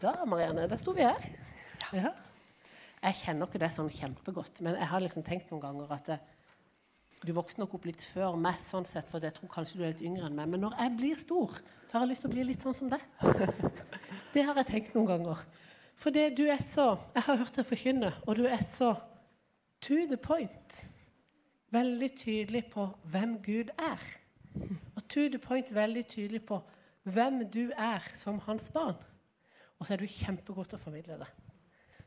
Da, Marianne, der sto vi her. Ja. Jeg kjenner ikke det sånn kjempegodt, men jeg har liksom tenkt noen ganger at det, du vokste nok opp litt før meg, sånn sett, for jeg tror kanskje du er litt yngre enn meg. Men når jeg blir stor, så har jeg lyst til å bli litt sånn som deg. Det har jeg tenkt noen ganger. For det du er så Jeg har hørt deg forkynne, og du er så to the point. Veldig tydelig på hvem Gud er. Og to the point veldig tydelig på hvem du er som hans barn. Og så er du kjempegod til å formidle det.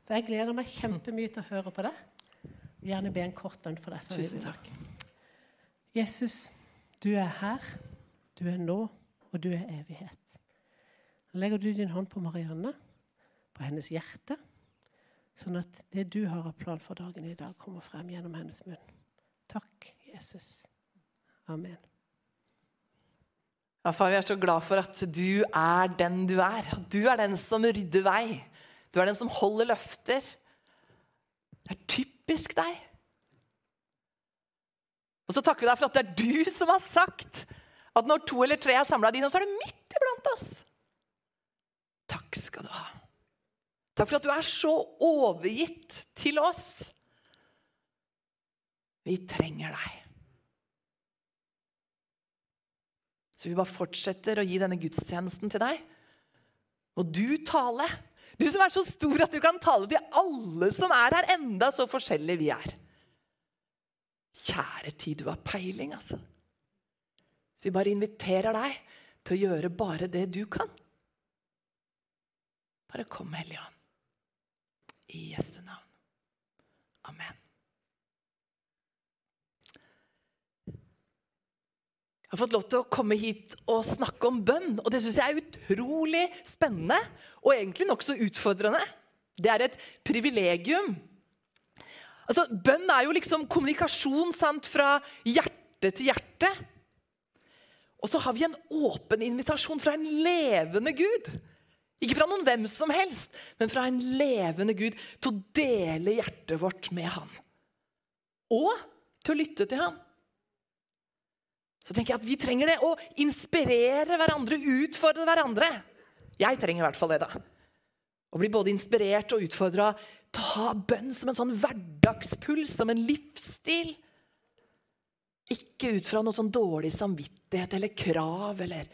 Så jeg gleder meg kjempemye til å høre på det. Gjerne be en kort bønn for deg. Tusen takk. Jesus, du er her, du er nå, og du er evighet. Legger du din hånd på Marianne, på hennes hjerte, sånn at det du har av plan for dagen i dag, kommer frem gjennom hennes munn. Takk, Jesus. Amen. Ja, far, vi er så glad for at du er den du er. At du er den som rydder vei. Du er den som holder løfter. Det er typisk deg. Og så takker vi deg for at det er du som har sagt at når to eller tre er samla dine, så er det midt iblant oss. Takk skal du ha. Takk for at du er så overgitt til oss. Vi trenger deg. Så vi bare fortsetter å gi denne gudstjenesten til deg. Og du tale. Du som er så stor at du kan tale til alle som er her, enda så forskjellige vi er. Kjære tid, du har peiling, altså. Vi bare inviterer deg til å gjøre bare det du kan. Bare kom, Hellige Ånd. I Jesu navn. Amen. Jeg har fått lov til å komme hit og snakke om bønn. Og det syns jeg er utrolig spennende og egentlig nokså utfordrende. Det er et privilegium Altså, Bønn er jo liksom kommunikasjon sant, fra hjerte til hjerte. Og så har vi en åpen invitasjon fra en levende Gud. Ikke fra noen hvem som helst, men fra en levende Gud til å dele hjertet vårt med Han. Og til å lytte til Han. Så tenker jeg at vi trenger det. Å inspirere hverandre, utfordre hverandre. Jeg trenger i hvert fall det. da. Å bli både inspirert og utfordra ta bønn som en sånn hverdagspuls, som en livsstil. Ikke ut fra noe sånn dårlig samvittighet eller krav, eller,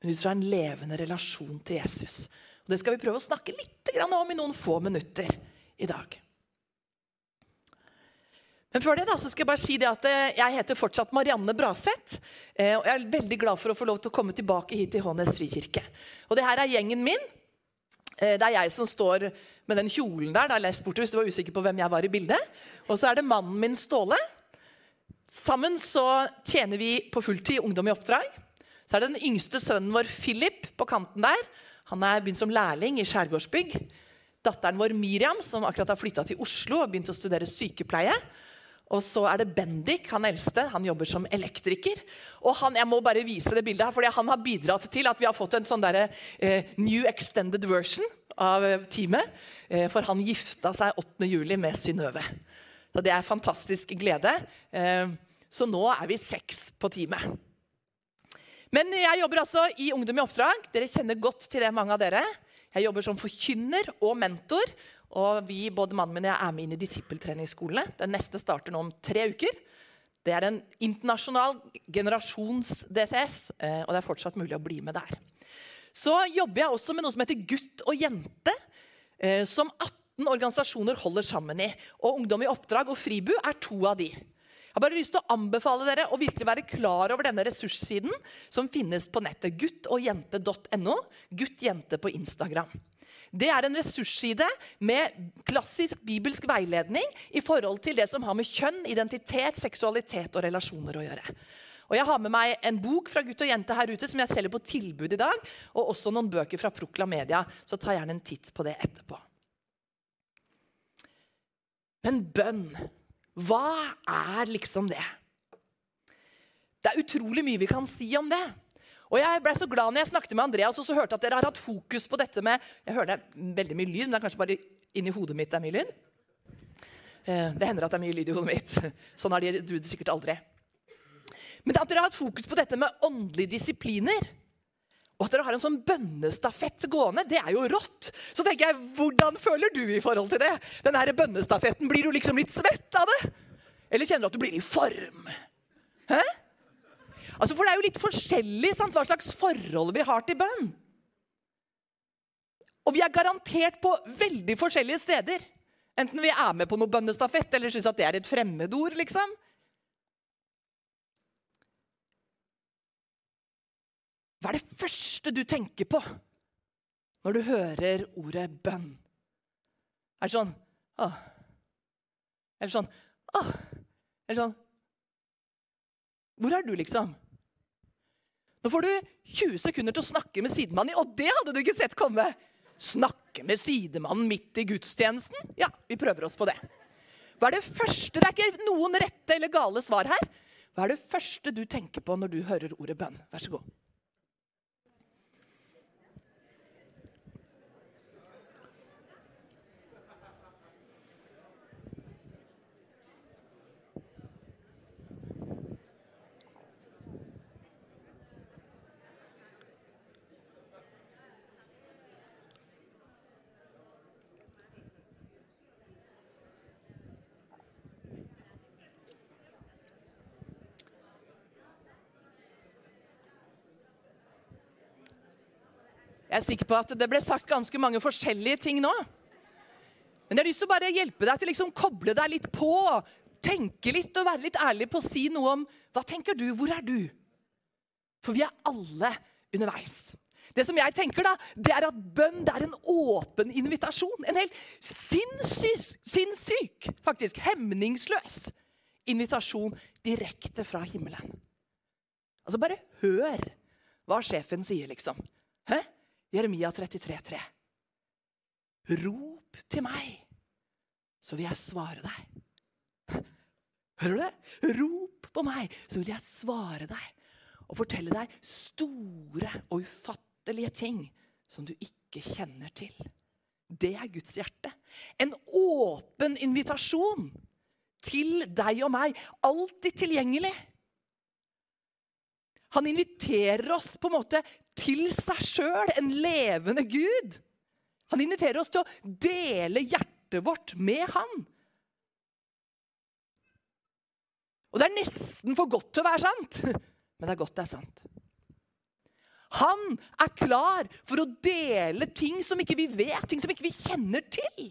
men ut fra en levende relasjon til Jesus. Og Det skal vi prøve å snakke litt om i noen få minutter i dag. Men før det da, så skal jeg bare si det at eh, jeg heter fortsatt Marianne Braseth. Eh, og jeg er veldig glad for å få lov til å komme tilbake hit til Hånes frikirke. Og det her er gjengen min. Eh, det er jeg som står med den kjolen der. der lest hvis du var usikker på hvem jeg var i bildet. Og så er det mannen min Ståle. Sammen så tjener vi på fulltid Ungdom i oppdrag. Så er det den yngste sønnen vår Philip på kanten der. Han er begynt som lærling i Skjærgårdsbygg. Datteren vår Miriam, som akkurat har flytta til Oslo og begynt å studere sykepleie. Og så er det Bendik, han eldste. Han jobber som elektriker. Og han, jeg må bare vise det bildet her, fordi han har bidratt til at vi har fått en sånn der, eh, new extended version av eh, teamet. Eh, for han gifta seg 8. juli med Synnøve. Så det er fantastisk glede. Eh, så nå er vi seks på teamet. Men jeg jobber altså i Ungdom i oppdrag. Dere kjenner godt til det, mange av dere. Jeg jobber som forkynner og mentor. Og vi, både mannen min og jeg er med inn i disippeltreningsskolene. Den neste starter nå om tre uker. Det er en internasjonal generasjons-DTS, eh, og det er fortsatt mulig å bli med der. Så jobber jeg også med noe som heter Gutt og jente, eh, som 18 organisasjoner holder sammen i. Og Ungdom i oppdrag og Fribu er to av de. Jeg har bare lyst til å anbefale dere å virkelig være klar over denne ressurssiden som finnes på nettet. guttogjente.no. Gutt-jente på Instagram. Det er en ressursside med klassisk bibelsk veiledning i forhold til det som har med kjønn, identitet, seksualitet og relasjoner å gjøre. Og Jeg har med meg en bok fra gutt og jente her ute som jeg selger på tilbud i dag. Og også noen bøker fra Proklamedia. Så ta gjerne en titt på det etterpå. Men bønn, hva er liksom det? Det er utrolig mye vi kan si om det. Og jeg ble så glad når jeg snakket med Andreas og så hørte at dere har hatt fokus på dette med Jeg hører det er veldig mye lyd, men det er kanskje bare inni hodet mitt det er mye lyd. Eh, det hender at det er mye lyd i hodet mitt. Sånn har de du det sikkert aldri. Men at dere har hatt fokus på dette med åndelige disipliner. Og at dere har en sånn bønnestafett gående, det er jo rått. Så tenker jeg, hvordan føler du i forhold til det? Den her bønnestafetten, Blir du liksom litt svett av det? Eller kjenner du at du blir i form? Hæ? Altså, For det er jo litt forskjellig sant, hva slags forhold vi har til bønn. Og vi er garantert på veldig forskjellige steder. Enten vi er med på noe bønnestafett eller syns at det er et fremmedord. liksom. Hva er det første du tenker på når du hører ordet bønn? Er det sånn Åh. Eller sånn Åh. Eller sånn Hvor er du, liksom? Nå får du 20 sekunder til å snakke med sidemannen, og det hadde du ikke sett komme! Snakke med sidemannen midt i gudstjenesten? Ja, vi prøver oss på det. Hva er det første? Det er ikke noen rette eller gale svar her. Hva er det første du tenker på når du hører ordet bønn? Vær så god. Jeg er sikker på at det ble sagt ganske mange forskjellige ting nå. Men jeg har lyst til å bare hjelpe deg til å liksom koble deg litt på. Tenke litt og være litt ærlig på å si noe om hva tenker du, hvor er du? For vi er alle underveis. Det som jeg tenker da, det er at bønn det er en åpen invitasjon. En helt sinnssyk, sinnssyk, faktisk hemningsløs invitasjon direkte fra himmelen. Altså, bare hør hva sjefen sier, liksom. Hæ? Jeremia 33, 33,3. Rop til meg, så vil jeg svare deg. Hører du det? Rop på meg, så vil jeg svare deg og fortelle deg store og ufattelige ting som du ikke kjenner til. Det er Guds hjerte. En åpen invitasjon til deg og meg. Alltid tilgjengelig. Han inviterer oss på en måte til seg sjøl, en levende Gud. Han inviterer oss til å dele hjertet vårt med han. Og det er nesten for godt til å være sant, men det er godt det er sant. Han er klar for å dele ting som ikke vi vet, ting som ikke vi kjenner til.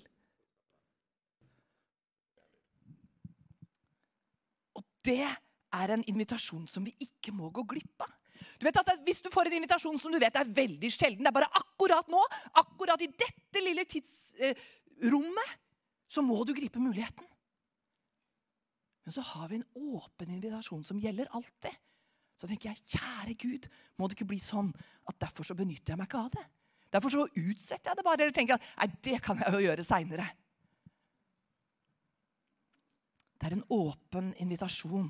Og det er en invitasjon som vi ikke må gå glipp av. Du vet at Hvis du får en invitasjon som du vet er veldig sjelden, det er bare akkurat nå, akkurat i dette lille tidsrommet, så må du gripe muligheten. Men så har vi en åpen invitasjon som gjelder alltid. Så tenker jeg, kjære Gud, må det ikke bli sånn at derfor så benytter jeg meg ikke av det. Derfor så utsetter jeg det bare. Eller tenker at nei, det kan jeg jo gjøre seinere. Det er en åpen invitasjon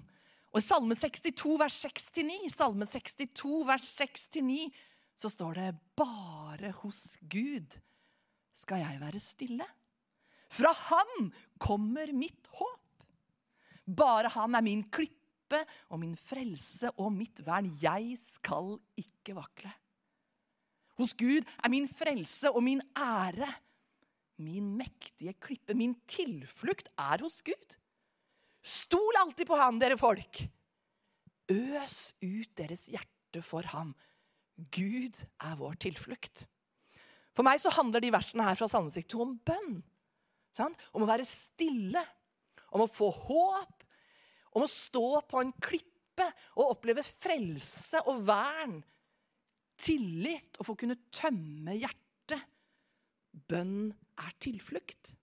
og I Salme 62, vers 6-9, Salme 62, vers 6-9, så står det bare hos Gud skal jeg være stille. Fra Han kommer mitt håp. Bare Han er min klippe og min frelse og mitt vern. Jeg skal ikke vakle. Hos Gud er min frelse og min ære. Min mektige klippe, min tilflukt er hos Gud. Stol alltid på han, dere folk. Øs ut deres hjerte for ham. Gud er vår tilflukt. For meg så handler de versene her fra Salme 62 om bønn. Sånn? Om å være stille, om å få håp, om å stå på en klippe og oppleve frelse og vern. Tillit og få kunne tømme hjertet. Bønn er tilflukt.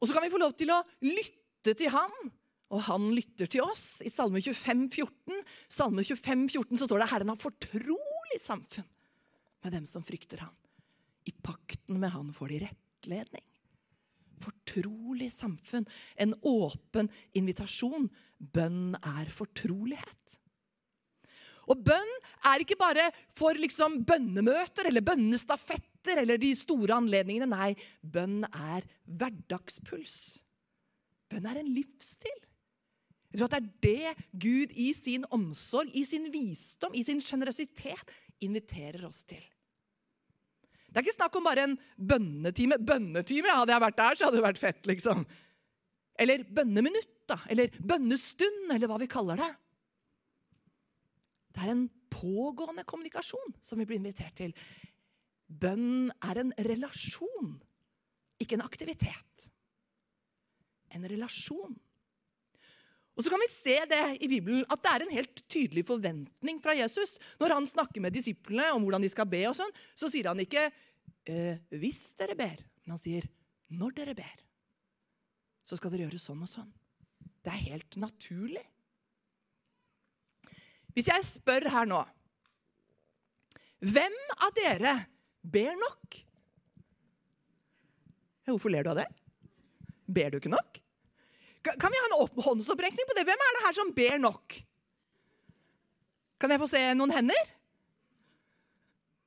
Og så kan vi få lov til å lytte til han, og han lytter til oss. I Salme 25, 14, Salme 25, 14 så står det Herren har fortrolig samfunn med dem som frykter han. I pakten med han får de rettledning. Fortrolig samfunn. En åpen invitasjon. Bønn er fortrolighet. Og bønn er ikke bare for liksom bønnemøter eller bønnestafett fetter eller de store anledningene. Nei, bønn er hverdagspuls. Bønn er en livsstil. Jeg tror at det er det Gud i sin omsorg, i sin visdom, i sin sjenerøsitet inviterer oss til. Det er ikke snakk om bare en bønnetime. Bønnetime, Hadde jeg vært der, så hadde det vært fett. liksom. Eller bønneminutt, da. Eller bønnestund, eller hva vi kaller det. Det er en pågående kommunikasjon som vi blir invitert til. Bønn er en relasjon, ikke en aktivitet. En relasjon. Og så kan vi se det i Bibelen, at det er en helt tydelig forventning fra Jesus. Når han snakker med disiplene om hvordan de skal be, og sånn, så sier han ikke eh, 'hvis dere ber', men han sier 'når dere ber'. Så skal dere gjøre sånn og sånn. Det er helt naturlig. Hvis jeg spør her nå Hvem av dere ber nok? Hvorfor ler du av det? Ber du ikke nok? Kan vi ha en håndsopprekning på det? Hvem er det her som ber nok? Kan jeg få se noen hender?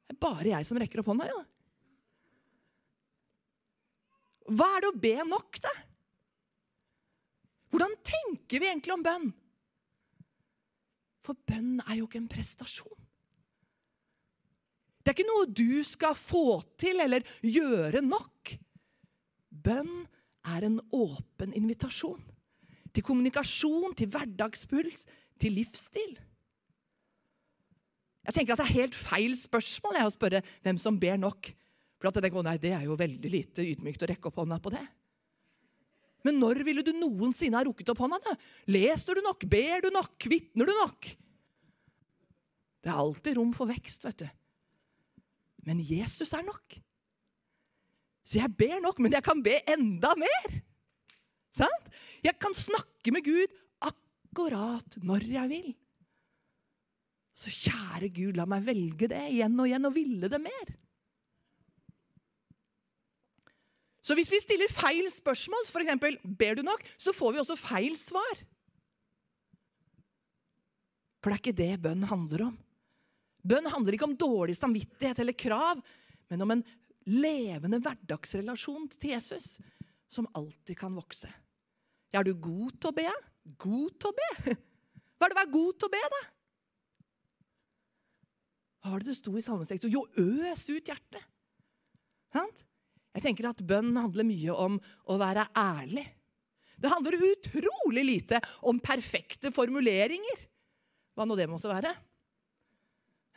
Det er bare jeg som rekker opp hånda. Ja. Hva er det å be nok, da? Hvordan tenker vi egentlig om bønn? For bønn er jo ikke en prestasjon. Det er ikke noe du skal få til eller gjøre nok. Bønn er en åpen invitasjon til kommunikasjon, til hverdagspuls, til livsstil. Jeg tenker at Det er helt feil spørsmål jeg, å spørre hvem som ber nok. For at jeg tenker, nei, Det er jo veldig lite ydmykt å rekke opp hånda på det. Men når ville du noensinne ha rukket opp hånda? da? Leser du nok? Ber du nok? Vitner du nok? Det er alltid rom for vekst, vet du. Men Jesus er nok. Så jeg ber nok, men jeg kan be enda mer. Sant? Jeg kan snakke med Gud akkurat når jeg vil. Så kjære Gud, la meg velge det igjen og igjen og ville det mer. Så hvis vi stiller feil spørsmål, f.eks.: Ber du nok? så får vi også feil svar. For det er ikke det bønn handler om. Bønn handler ikke om dårlig samvittighet eller krav, men om en levende hverdagsrelasjon til Jesus som alltid kan vokse. Er du god til å be? God til å be? Hva er det å være god til å be, da? Hva var det det sto i salmesektoren? Jo, øs ut hjertet. Jeg tenker at Bønn handler mye om å være ærlig. Det handler utrolig lite om perfekte formuleringer, hva nå det måtte være.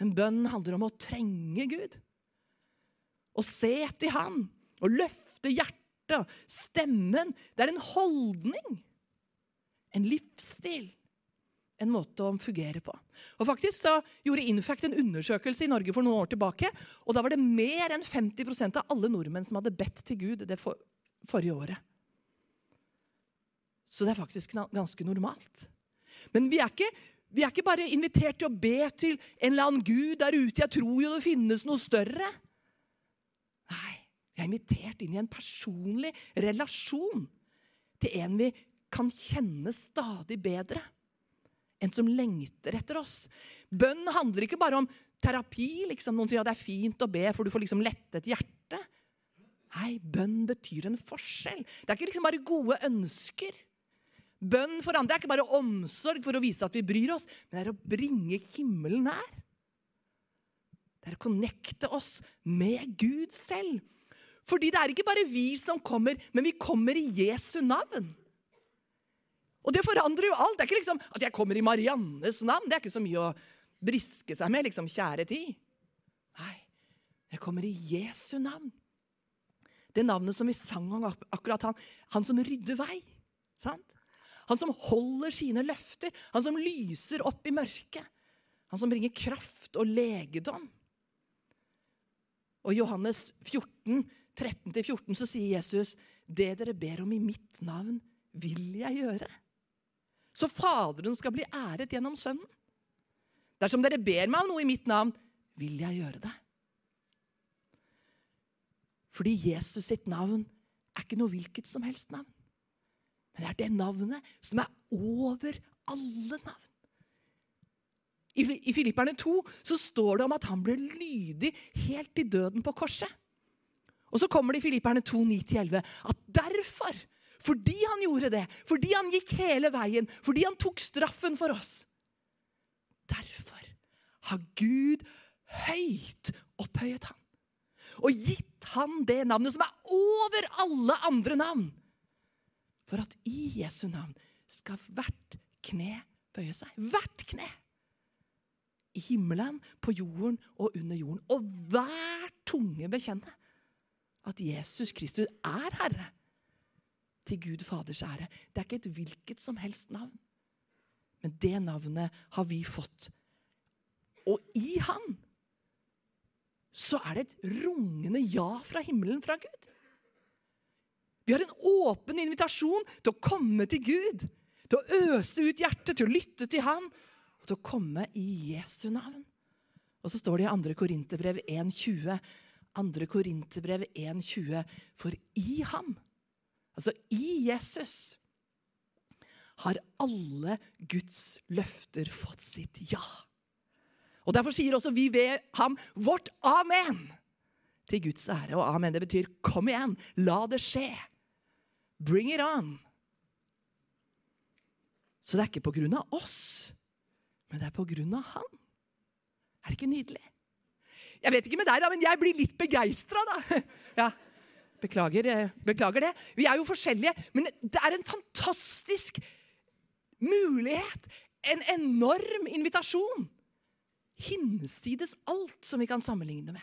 En bønn handler om å trenge Gud. Å se til Han Å løfte hjertet stemmen. Det er en holdning. En livsstil. En måte å fungere på. Og faktisk så gjorde Infact en undersøkelse i Norge for noen år tilbake. og Da var det mer enn 50% av alle nordmenn som hadde bedt til Gud det for, forrige året. Så det er faktisk ganske normalt. Men vi er, ikke, vi er ikke bare invitert til å be til en eller annen gud der ute. Jeg tror jo det finnes noe større. Nei. Vi er invitert inn i en personlig relasjon til en vi kan kjenne stadig bedre. En som lengter etter oss. Bønn handler ikke bare om terapi. Liksom. Noen sier at det er fint å be, for du får liksom lettet hjertet. Nei, bønn betyr en forskjell. Det er ikke liksom bare gode ønsker. Bønn for andre er ikke bare omsorg for å vise at vi bryr oss, men det er å bringe himmelen nær. Det er å connecte oss med Gud selv. Fordi det er ikke bare vi som kommer, men vi kommer i Jesu navn. Og det forandrer jo alt. Det er ikke liksom at jeg kommer i Mariannes navn. Det er ikke så mye å briske seg med. liksom, Kjære tid. Nei, jeg kommer i Jesu navn. Det navnet som vi sang om akkurat han. Han som rydder vei. Sant? Han som holder sine løfter. Han som lyser opp i mørket. Han som bringer kraft og legedom. Og Johannes 14 13-14 så sier Jesus, 'Det dere ber om i mitt navn, vil jeg gjøre.' Så Faderen skal bli æret gjennom Sønnen. Dersom dere ber meg om noe i mitt navn, vil jeg gjøre det. Fordi Jesus sitt navn er ikke noe hvilket som helst navn. Men det er det navnet som er over alle navn. I Filipperne 2 så står det om at han ble lydig helt til døden på korset. Og så kommer det i Filipperne 2, 9-11 at derfor, Fordi han gjorde det, fordi han gikk hele veien, fordi han tok straffen for oss. Derfor har Gud høyt opphøyet han og gitt han det navnet som er over alle andre navn. For at i Jesu navn skal hvert kne bøye seg. Hvert kne! I himmelen, på jorden og under jorden. Og hver tunge bekjenne at Jesus Kristus er Herre. Til Gud Faders ære. Det er ikke et hvilket som helst navn. Men det navnet har vi fått. Og i Han så er det et rungende ja fra himmelen fra Gud. Vi har en åpen invitasjon til å komme til Gud. Til å øse ut hjertet, til å lytte til Han og til å komme i Jesu navn. Og så står det i 2. Korinterbrev 1,20. 2. Korinterbrev 1,20. For i ham, altså i Jesus, har alle Guds løfter fått sitt ja. Og Derfor sier også vi ved ham vårt amen til Guds ære. Og amen det betyr kom igjen, la det skje. Bring it on. Så det er ikke på grunn av oss, men det er på grunn av han. Er det ikke nydelig? Jeg vet ikke med deg, da, men jeg blir litt begeistra, da. Ja, beklager, eh, beklager det. Vi er jo forskjellige, men det er en fantastisk mulighet. En enorm invitasjon hinsides alt som vi kan sammenligne med.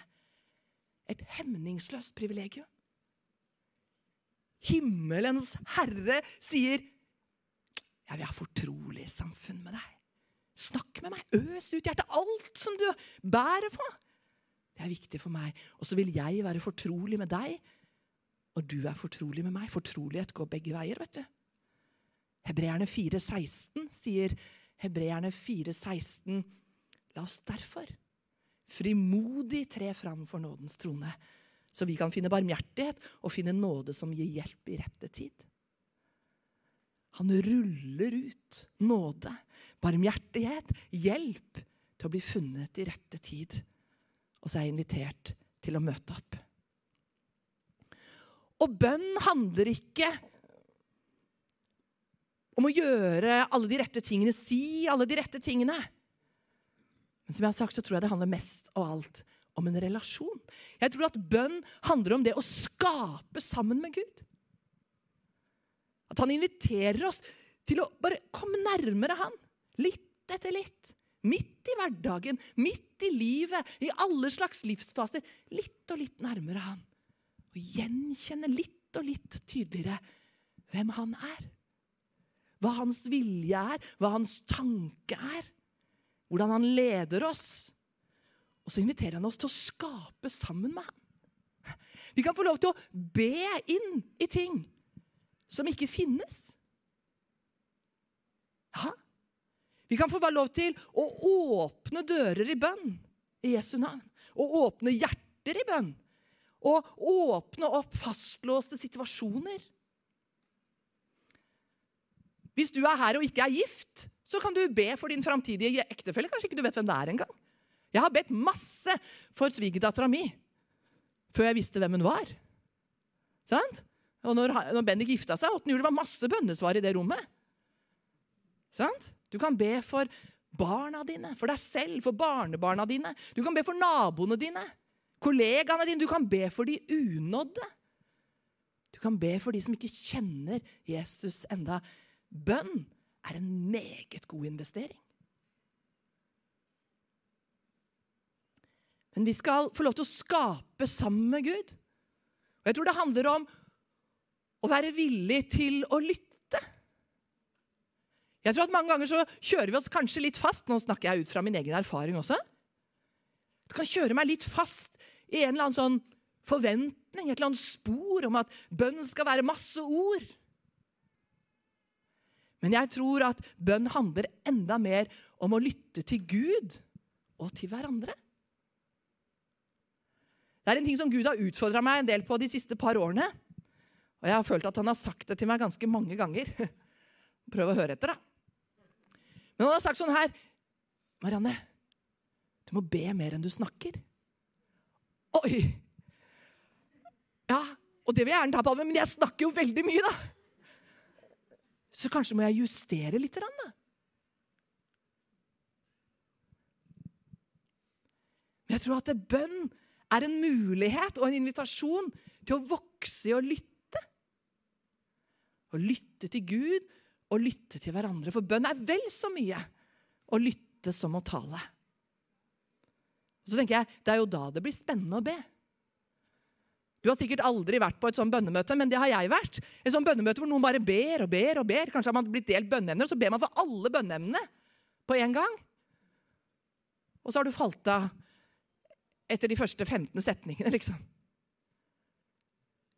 Et hemningsløst privilegium. Himmelens herre sier, 'Jeg vil ha fortrolig samfunn med deg.' Snakk med meg. Øs ut hjertet. Alt som du bærer på. Det er viktig for meg. Og så vil jeg være fortrolig med deg, og du er fortrolig med meg. Fortrolighet går begge veier, vet du. Hebreerne 4,16 sier Hebreerne 4,16 La oss derfor frimodig tre fram for nådens trone, så vi kan finne barmhjertighet og finne nåde som gir hjelp i rette tid. Han ruller ut nåde, barmhjertighet, hjelp til å bli funnet i rette tid. Og så er jeg invitert til å møte opp. Og bønn handler ikke om å gjøre alle de rette tingene, si alle de rette tingene. Men som jeg har sagt, så tror jeg det handler mest av alt om en relasjon. Jeg tror at bønn handler om det å skape sammen med Gud. At han inviterer oss til å bare komme nærmere han. Litt etter litt. Midt i hverdagen, midt i livet, i alle slags livsfaser. Litt og litt nærmere han. Og gjenkjenne litt og litt tydeligere hvem han er. Hva hans vilje er, hva hans tanke er hvordan han leder oss. Og så inviterer han oss til å skape sammen med ham. Vi kan få lov til å be inn i ting som ikke finnes. Ja. Vi kan få være lov til å åpne dører i bønn i Jesu navn. Og åpne hjerter i bønn. Og åpne opp fastlåste situasjoner. Hvis du er her og ikke er gift, så kan du be for din framtidige ektefelle. Kanskje ikke du vet hvem det er engang. Jeg har bedt masse for svigerdattera mi før jeg visste hvem hun var. Sant? Og når, når Bendik gifta seg, 8. juli, var masse bønnesvar i det rommet. Sant? Du kan be for barna dine, for deg selv, for barnebarna dine. Du kan be for naboene dine, kollegaene dine. Du kan be for de unådde. Du kan be for de som ikke kjenner Jesus enda. Bønn er en meget god investering. Men vi skal få lov til å skape sammen med Gud. Og jeg tror det handler om å være villig til å lytte. Jeg tror at Mange ganger så kjører vi oss kanskje litt fast. Nå snakker jeg ut fra min egen erfaring også. Du kan kjøre meg litt fast i en eller annen sånn forventning, et eller annet spor om at bønn skal være masse ord. Men jeg tror at bønn handler enda mer om å lytte til Gud og til hverandre. Det er en ting som Gud har utfordra meg en del på de siste par årene. Og jeg har følt at han har sagt det til meg ganske mange ganger. Prøv å høre etter, da. Men han har sagt sånn her Marianne, du må be mer enn du snakker. Oi! Ja, og det vil jeg gjerne ta på meg, men jeg snakker jo veldig mye, da. Så kanskje må jeg justere litt. Da. Men jeg tror at bønn er en mulighet og en invitasjon til å vokse i å lytte. Å lytte til Gud og lytte til hverandre. For bønn er vel så mye å lytte som å tale. Så tenker jeg, Det er jo da det blir spennende å be. Du har sikkert aldri vært på et sånt bønnemøte, men det har jeg vært. Et sånt bønnemøte hvor noen bare ber og ber og ber. Kanskje har man blitt delt bønneemner, og så ber man for alle bønneemnene på en gang. Og så har du falt av etter de første 15 setningene, liksom.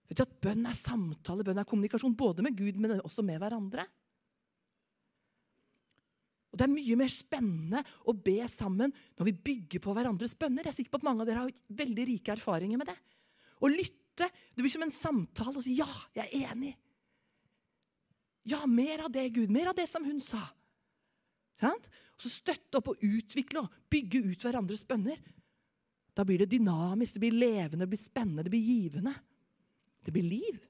Vet du at Bønn er samtale, bønn er kommunikasjon, både med Gud, men også med hverandre. Og Det er mye mer spennende å be sammen når vi bygger på hverandres bønner. Jeg er sikker på at mange av dere har veldig rike erfaringer med det. Å lytte det blir som en samtale og si 'ja, jeg er enig'. Ja, mer av det, Gud. Mer av det som hun sa. Og så støtte opp og utvikle og bygge ut hverandres bønner. Da blir det dynamisk, det blir levende, det blir spennende, det blir givende. Det blir liv.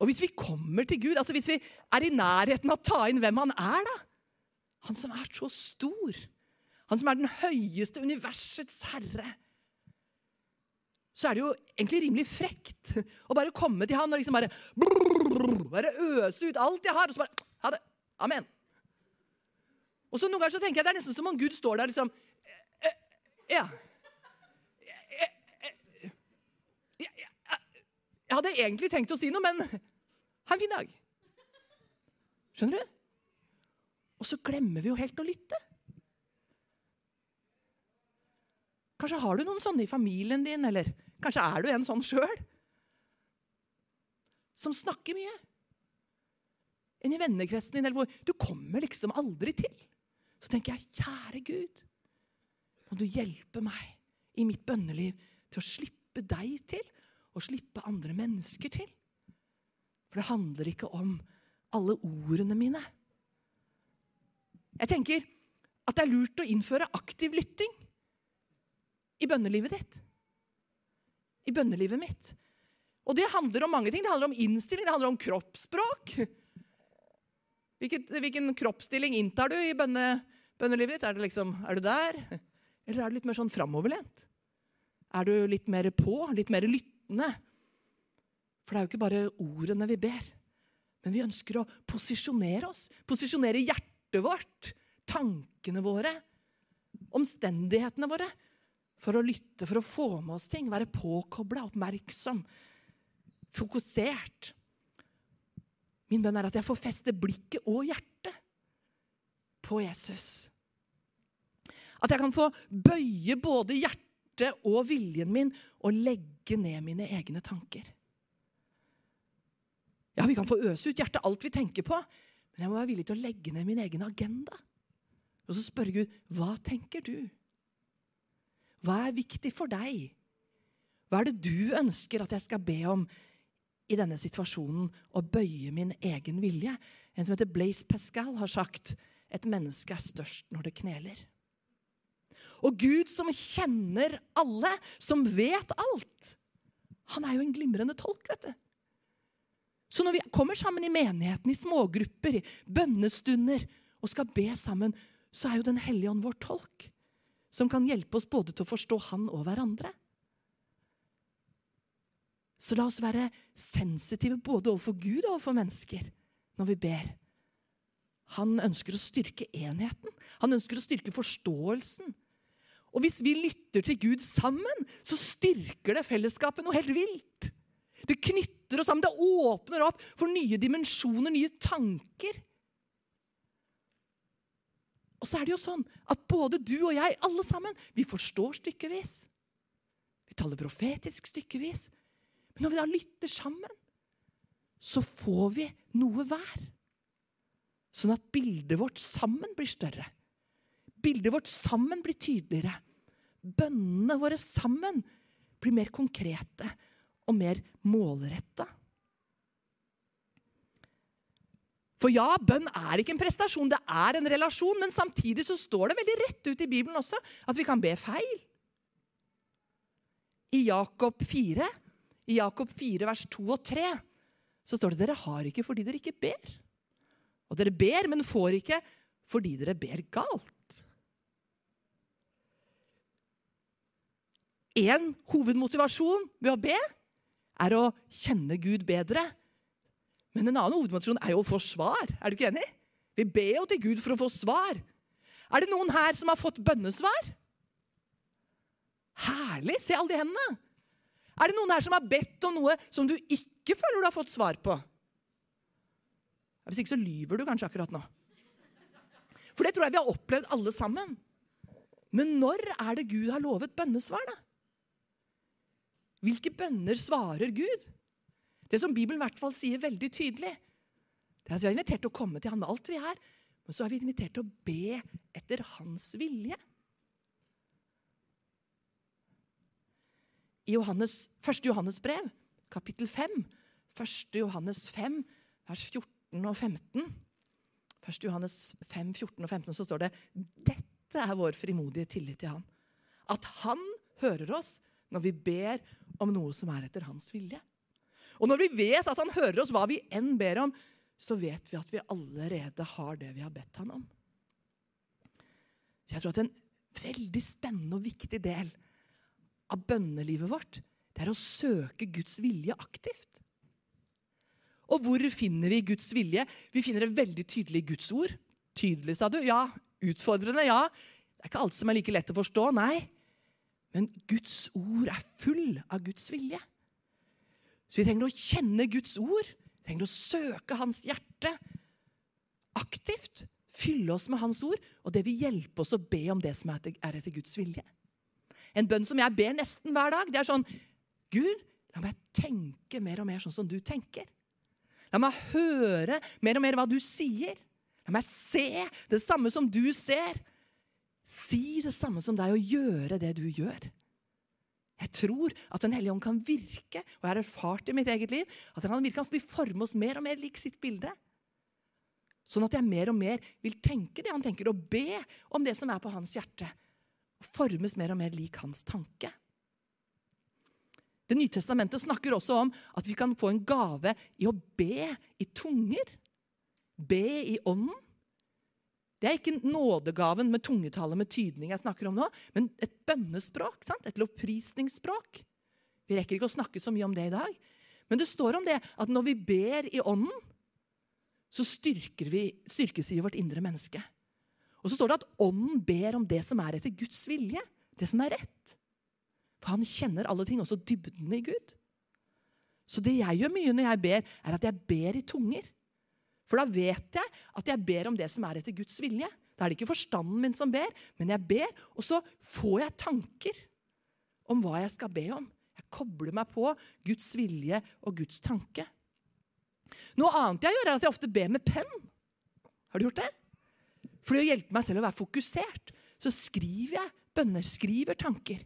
Og hvis vi kommer til Gud, altså hvis vi er i nærheten av å ta inn hvem han er, da Han som er så stor, han som er den høyeste universets herre Så er det jo egentlig rimelig frekt å bare komme til han og liksom bare Bare øse ut alt jeg har, og så bare Ha det. Amen. Og så Noen ganger så tenker jeg det er nesten som om Gud står der liksom eh, eh, Ja. Jeg hadde egentlig tenkt å si noe, men ha en fin dag. Skjønner du? Og så glemmer vi jo helt å lytte. Kanskje har du noen sånne i familien din, eller kanskje er du en sånn sjøl. Som snakker mye. En i vennekretsen din, eller hvor Du kommer liksom aldri til. Så tenker jeg, kjære Gud, må du hjelpe meg i mitt bønneliv til å slippe deg til og slippe andre mennesker til. For det handler ikke om alle ordene mine. Jeg tenker at det er lurt å innføre aktiv lytting i bønnelivet ditt. I bønnelivet mitt. Og det handler om mange ting. Det handler om innstilling, det handler om kroppsspråk. Hvilket, hvilken kroppsstilling inntar du i bønne, bønnelivet ditt? Er, det liksom, er du der? Eller er du litt mer sånn framoverlent? Er du litt mer på? Litt mer lyttende? For det er jo ikke bare ordene vi ber. Men vi ønsker å posisjonere oss. Posisjonere hjertet vårt, tankene våre, omstendighetene våre. For å lytte, for å få med oss ting. Være påkobla, oppmerksom, fokusert. Min bønn er at jeg får feste blikket og hjertet på Jesus. At jeg kan få bøye både hjertet og viljen min og legge ned mine egne tanker. Ja, Vi kan få øse ut hjertet alt vi tenker på, men jeg må være villig til å legge ned min egen agenda. Og så spørre Gud, hva tenker du? Hva er viktig for deg? Hva er det du ønsker at jeg skal be om i denne situasjonen å bøye min egen vilje. En som heter Blaise Pascal, har sagt et menneske er størst når det kneler. Og Gud som kjenner alle, som vet alt, han er jo en glimrende tolk. vet du. Så når vi kommer sammen i menigheten, i smågrupper, i bønnestunder og skal be sammen, så er jo Den hellige ånd vår tolk, som kan hjelpe oss både til å forstå Han og hverandre. Så la oss være sensitive både overfor Gud og overfor mennesker når vi ber. Han ønsker å styrke enheten. Han ønsker å styrke forståelsen. Og hvis vi lytter til Gud sammen, så styrker det fellesskapet noe helt vilt. Det knytter oss sammen, det åpner opp for nye dimensjoner, nye tanker. Og så er det jo sånn at både du og jeg, alle sammen, vi forstår stykkevis. Vi taler profetisk stykkevis. Når vi da lytter sammen, så får vi noe hver. Sånn at bildet vårt sammen blir større. Bildet vårt sammen blir tydeligere. Bønnene våre sammen blir mer konkrete og mer målretta. For ja, bønn er ikke en prestasjon, det er en relasjon. Men samtidig så står det veldig rett ut i Bibelen også at vi kan be feil. I Jakob 4 i Jakob 4, vers 2 og 3, så står det dere har ikke fordi dere ikke ber. Og dere ber, men får ikke fordi dere ber galt. En hovedmotivasjon ved å be er å kjenne Gud bedre. Men en annen hovedmotivasjon er jo å få svar. Er du ikke enig? Vi ber jo til Gud for å få svar. Er det noen her som har fått bønnesvar? Herlig! Se alle de hendene. Er det noen her som har bedt om noe som du ikke føler du har fått svar på? Hvis ikke så lyver du kanskje akkurat nå. For det tror jeg vi har opplevd alle sammen. Men når er det Gud har lovet bønnesvar, da? Hvilke bønner svarer Gud? Det som Bibelen i hvert fall sier veldig tydelig, det er at vi er invitert til å komme til Han med alt vi er, men så er vi invitert til å be etter Hans vilje. I Johannes, 1. Johannes brev, kapittel 5, 1. Johannes 5, vers 14 og 15 1. Johannes 5, 14 og 15 så står det dette er vår frimodige tillit til Han. At Han hører oss når vi ber om noe som er etter hans vilje. Og når vi vet at han hører oss hva vi enn ber om, så vet vi at vi allerede har det vi har bedt han om. Så jeg tror at en veldig spennende og viktig del av bønnelivet vårt det er å søke Guds vilje aktivt. Og hvor finner vi Guds vilje? Vi finner det veldig tydelig i Guds ord. Tydelig, sa du? Ja. Utfordrende? Ja. Det er ikke alt som er like lett å forstå. Nei. Men Guds ord er full av Guds vilje. Så vi trenger å kjenne Guds ord. Vi trenger å søke Hans hjerte aktivt. Fylle oss med Hans ord, og det vil hjelpe oss å be om det som er etter Guds vilje. En bønn som jeg ber nesten hver dag, det er sånn Gud, la meg tenke mer og mer sånn som du tenker. La meg høre mer og mer hva du sier. La meg se det samme som du ser si det samme som deg og gjøre det du gjør. Jeg tror at Den hellige ånd kan virke, og jeg har erfart i mitt eget liv, at han kan virke, at vi forme oss mer og mer lik sitt bilde. Sånn at jeg mer og mer vil tenke det han tenker, og be om det som er på hans hjerte. Formes mer og mer lik hans tanke. Det nye testamentet snakker også om at vi kan få en gave i å be i tunger. Be i ånden. Det er ikke nådegaven med tungetallet med tydning jeg snakker om nå, men et bønnespråk. Sant? Et lovprisningsspråk. Vi rekker ikke å snakke så mye om det i dag. Men det står om det at når vi ber i ånden, så vi, styrkes vi i vårt indre menneske. Og så står det at ånden ber om det som er etter Guds vilje. Det som er rett. For han kjenner alle ting, også dybden i Gud. Så det jeg gjør mye når jeg ber, er at jeg ber i tunger. For da vet jeg at jeg ber om det som er etter Guds vilje. Da er det ikke forstanden min som ber, men jeg ber, og så får jeg tanker om hva jeg skal be om. Jeg kobler meg på Guds vilje og Guds tanke. Noe annet jeg gjør, er at jeg ofte ber med penn. Har du gjort det? For å hjelpe meg selv å være fokusert, så skriver jeg bønner, skriver tanker.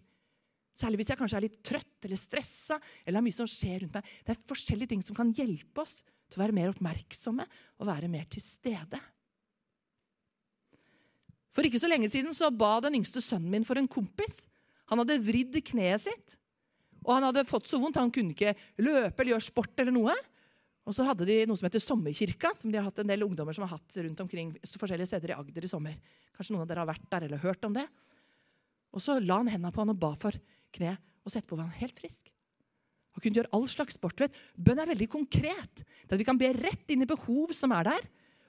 Særlig hvis jeg kanskje er litt trøtt eller stressa eller har mye som skjer rundt meg. Det er forskjellige ting som kan hjelpe oss til å være mer oppmerksomme og være mer til stede. For ikke så lenge siden så ba den yngste sønnen min for en kompis. Han hadde vridd kneet sitt, og han hadde fått så vondt. Han kunne ikke løpe eller gjøre sport eller noe. Og så hadde de noe som heter Sommerkirka, som de har hatt en del ungdommer som har hatt rundt omkring forskjellige steder i Agder i sommer. Kanskje noen av dere har vært der eller hørt om det. Og så la han hendene på han og ba for kneet, og så etterpå var han helt frisk. Han kunne gjøre all slags sport. Vet. Bønn er veldig konkret. Det at Vi kan be rett inn i behov som er der,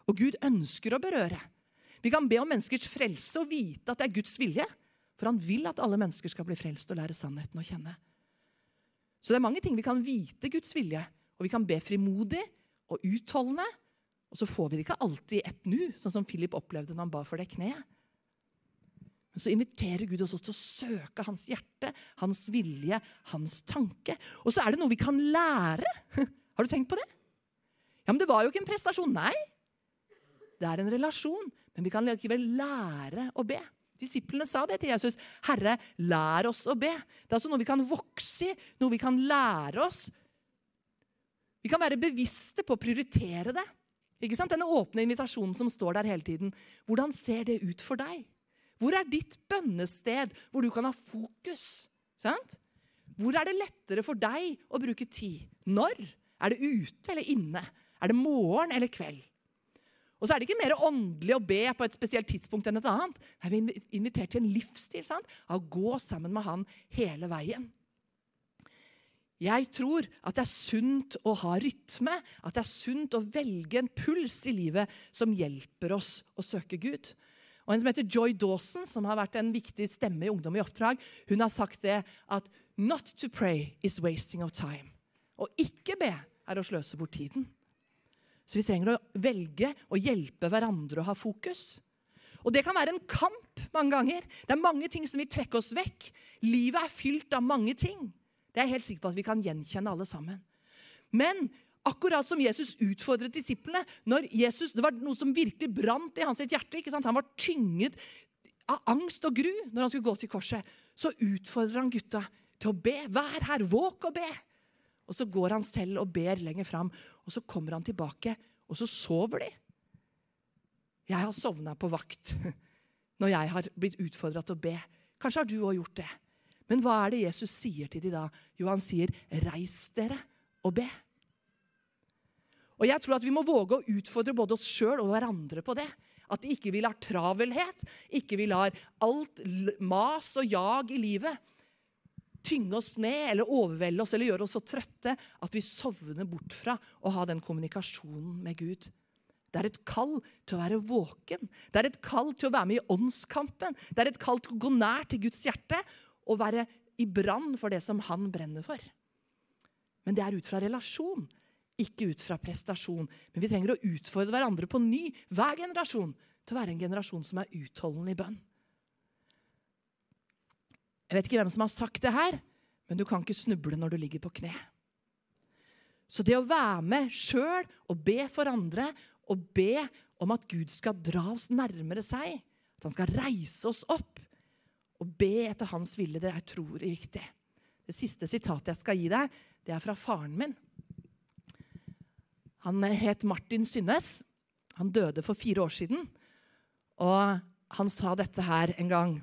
og Gud ønsker å berøre. Vi kan be om menneskers frelse og vite at det er Guds vilje. For han vil at alle mennesker skal bli frelst og lære sannheten å kjenne. Så det er mange ting vi kan vite Guds vilje, og vi kan be frimodig og utholdende. Og så får vi det ikke alltid i ett nu, sånn som Philip opplevde når han ba for det kneet. Men så inviterer Gud oss også til å søke hans hjerte, hans vilje, hans tanke. Og så er det noe vi kan lære. Har du tenkt på det? Ja, men Det var jo ikke en prestasjon. Nei. Det er en relasjon. Men vi kan likevel lære å be. Disiplene sa det til Jesus. 'Herre, lær oss å be.' Det er altså noe vi kan vokse i, noe vi kan lære oss. Vi kan være bevisste på å prioritere det. Ikke sant? Denne åpne invitasjonen som står der hele tiden. Hvordan ser det ut for deg? Hvor er ditt bønnested hvor du kan ha fokus? Sant? Hvor er det lettere for deg å bruke tid? Når? Er det ute eller inne? Er det morgen eller kveld? Og så er det ikke mer åndelig å be på et spesielt tidspunkt enn et annet. Nei, Vi er invitert til en livsstil sant? av å gå sammen med han hele veien. Jeg tror at det er sunt å ha rytme, at det er sunt å velge en puls i livet som hjelper oss å søke Gud. Og En som heter Joy Dawson, som har vært en viktig stemme i Ungdom i oppdrag, hun har sagt det at «Not to pray is wasting of time». Å ikke be er å sløse bort tiden. Så vi trenger å velge å hjelpe hverandre å ha fokus. Og det kan være en kamp mange ganger. Det er mange ting som vil trekke oss vekk. Livet er fylt av mange ting. Det er jeg helt sikker på at vi kan gjenkjenne alle sammen. Men akkurat som Jesus utfordret disiplene når Jesus, Det var noe som virkelig brant i hans hjerte. ikke sant? Han var tynget av angst og gru når han skulle gå til korset. Så utfordrer han gutta til å be. Vær her, våk og be. Og så går han selv og ber lenger fram, og så kommer han tilbake, og så sover de. Jeg har sovna på vakt når jeg har blitt utfordra til å be. Kanskje har du òg gjort det. Men hva er det Jesus sier til de da? Jo, han sier, 'Reis dere og be'. Og jeg tror at Vi må våge å utfordre både oss sjøl og hverandre på det. At ikke vi lar travelhet, ikke vi lar alt mas og jag i livet tynge oss ned eller overvelde oss eller gjøre oss så trøtte at vi sovner bort fra å ha den kommunikasjonen med Gud. Det er et kall til å være våken. Det er et kall til å være med i åndskampen. Det er et kall til å gå nær til Guds hjerte og være i brann for det som han brenner for. Men det er ut fra relasjon, ikke ut fra prestasjon. Men vi trenger å utfordre hverandre på ny, hver generasjon, til å være en generasjon som er utholdende i bønn. Jeg vet ikke hvem som har sagt det her, men du kan ikke snuble når du ligger på kne. Så det å være med sjøl og be for andre og be om at Gud skal dra oss nærmere seg, at han skal reise oss opp, å be etter hans vilje, det er utrolig viktig. Det siste sitatet jeg skal gi deg, det er fra faren min. Han het Martin Synnes. Han døde for fire år siden. Og han sa dette her en gang.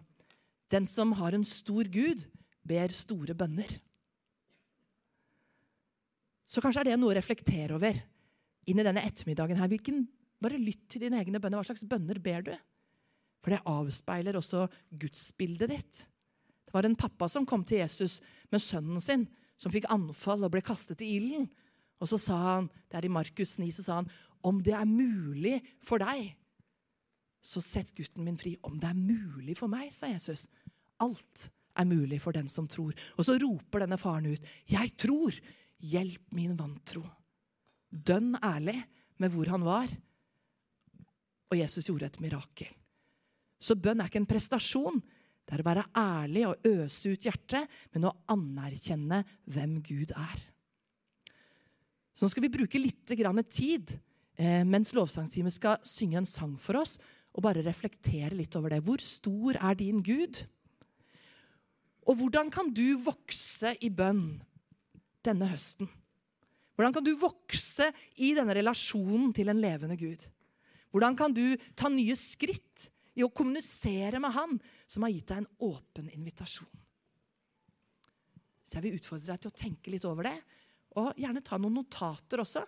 Den som har en stor Gud, ber store bønner. Så kanskje er det noe å reflektere over inn i denne ettermiddagen her. Hvilken, bare lytt til dine egne bønner. Hva slags bønner ber du? For det avspeiler også gudsbildet ditt. Det var en pappa som kom til Jesus med sønnen sin, som fikk anfall og ble kastet i ilden. Og så sa han, det er i Markus 9, så sa han, om det er mulig for deg, så sett gutten min fri. Om det er mulig for meg, sa Jesus. Alt er mulig for den som tror. Og så roper denne faren ut, jeg tror, hjelp min vantro. Dønn ærlig med hvor han var. Og Jesus gjorde et mirakel. Så bønn er ikke en prestasjon. Det er å være ærlig og øse ut hjertet, men å anerkjenne hvem Gud er. Så nå skal vi bruke litt tid eh, mens lovsangsteamet skal synge en sang for oss, og bare reflektere litt over det. Hvor stor er din Gud? Og hvordan kan du vokse i bønn denne høsten? Hvordan kan du vokse i denne relasjonen til en levende Gud? Hvordan kan du ta nye skritt i å kommunisere med Han som har gitt deg en åpen invitasjon. Så jeg vil utfordre deg til å tenke litt over det, og gjerne ta noen notater også.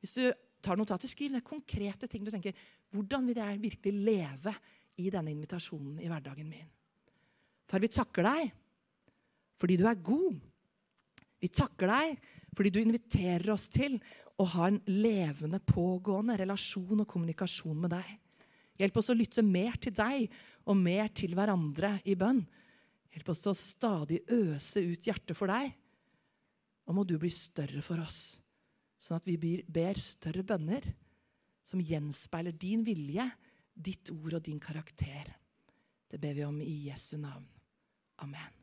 Hvis du tar notater, Skriv ned konkrete ting du tenker. Hvordan vil jeg virkelig leve i denne invitasjonen i hverdagen min? Far, vi takker deg fordi du er god. Vi takker deg fordi du inviterer oss til å ha en levende, pågående relasjon og kommunikasjon med deg. Hjelp oss å lytte mer til deg og mer til hverandre i bønn. Hjelp oss til å stadig øse ut hjertet for deg. Og må du bli større for oss, sånn at vi ber større bønner som gjenspeiler din vilje, ditt ord og din karakter. Det ber vi om i Jesu navn. Amen.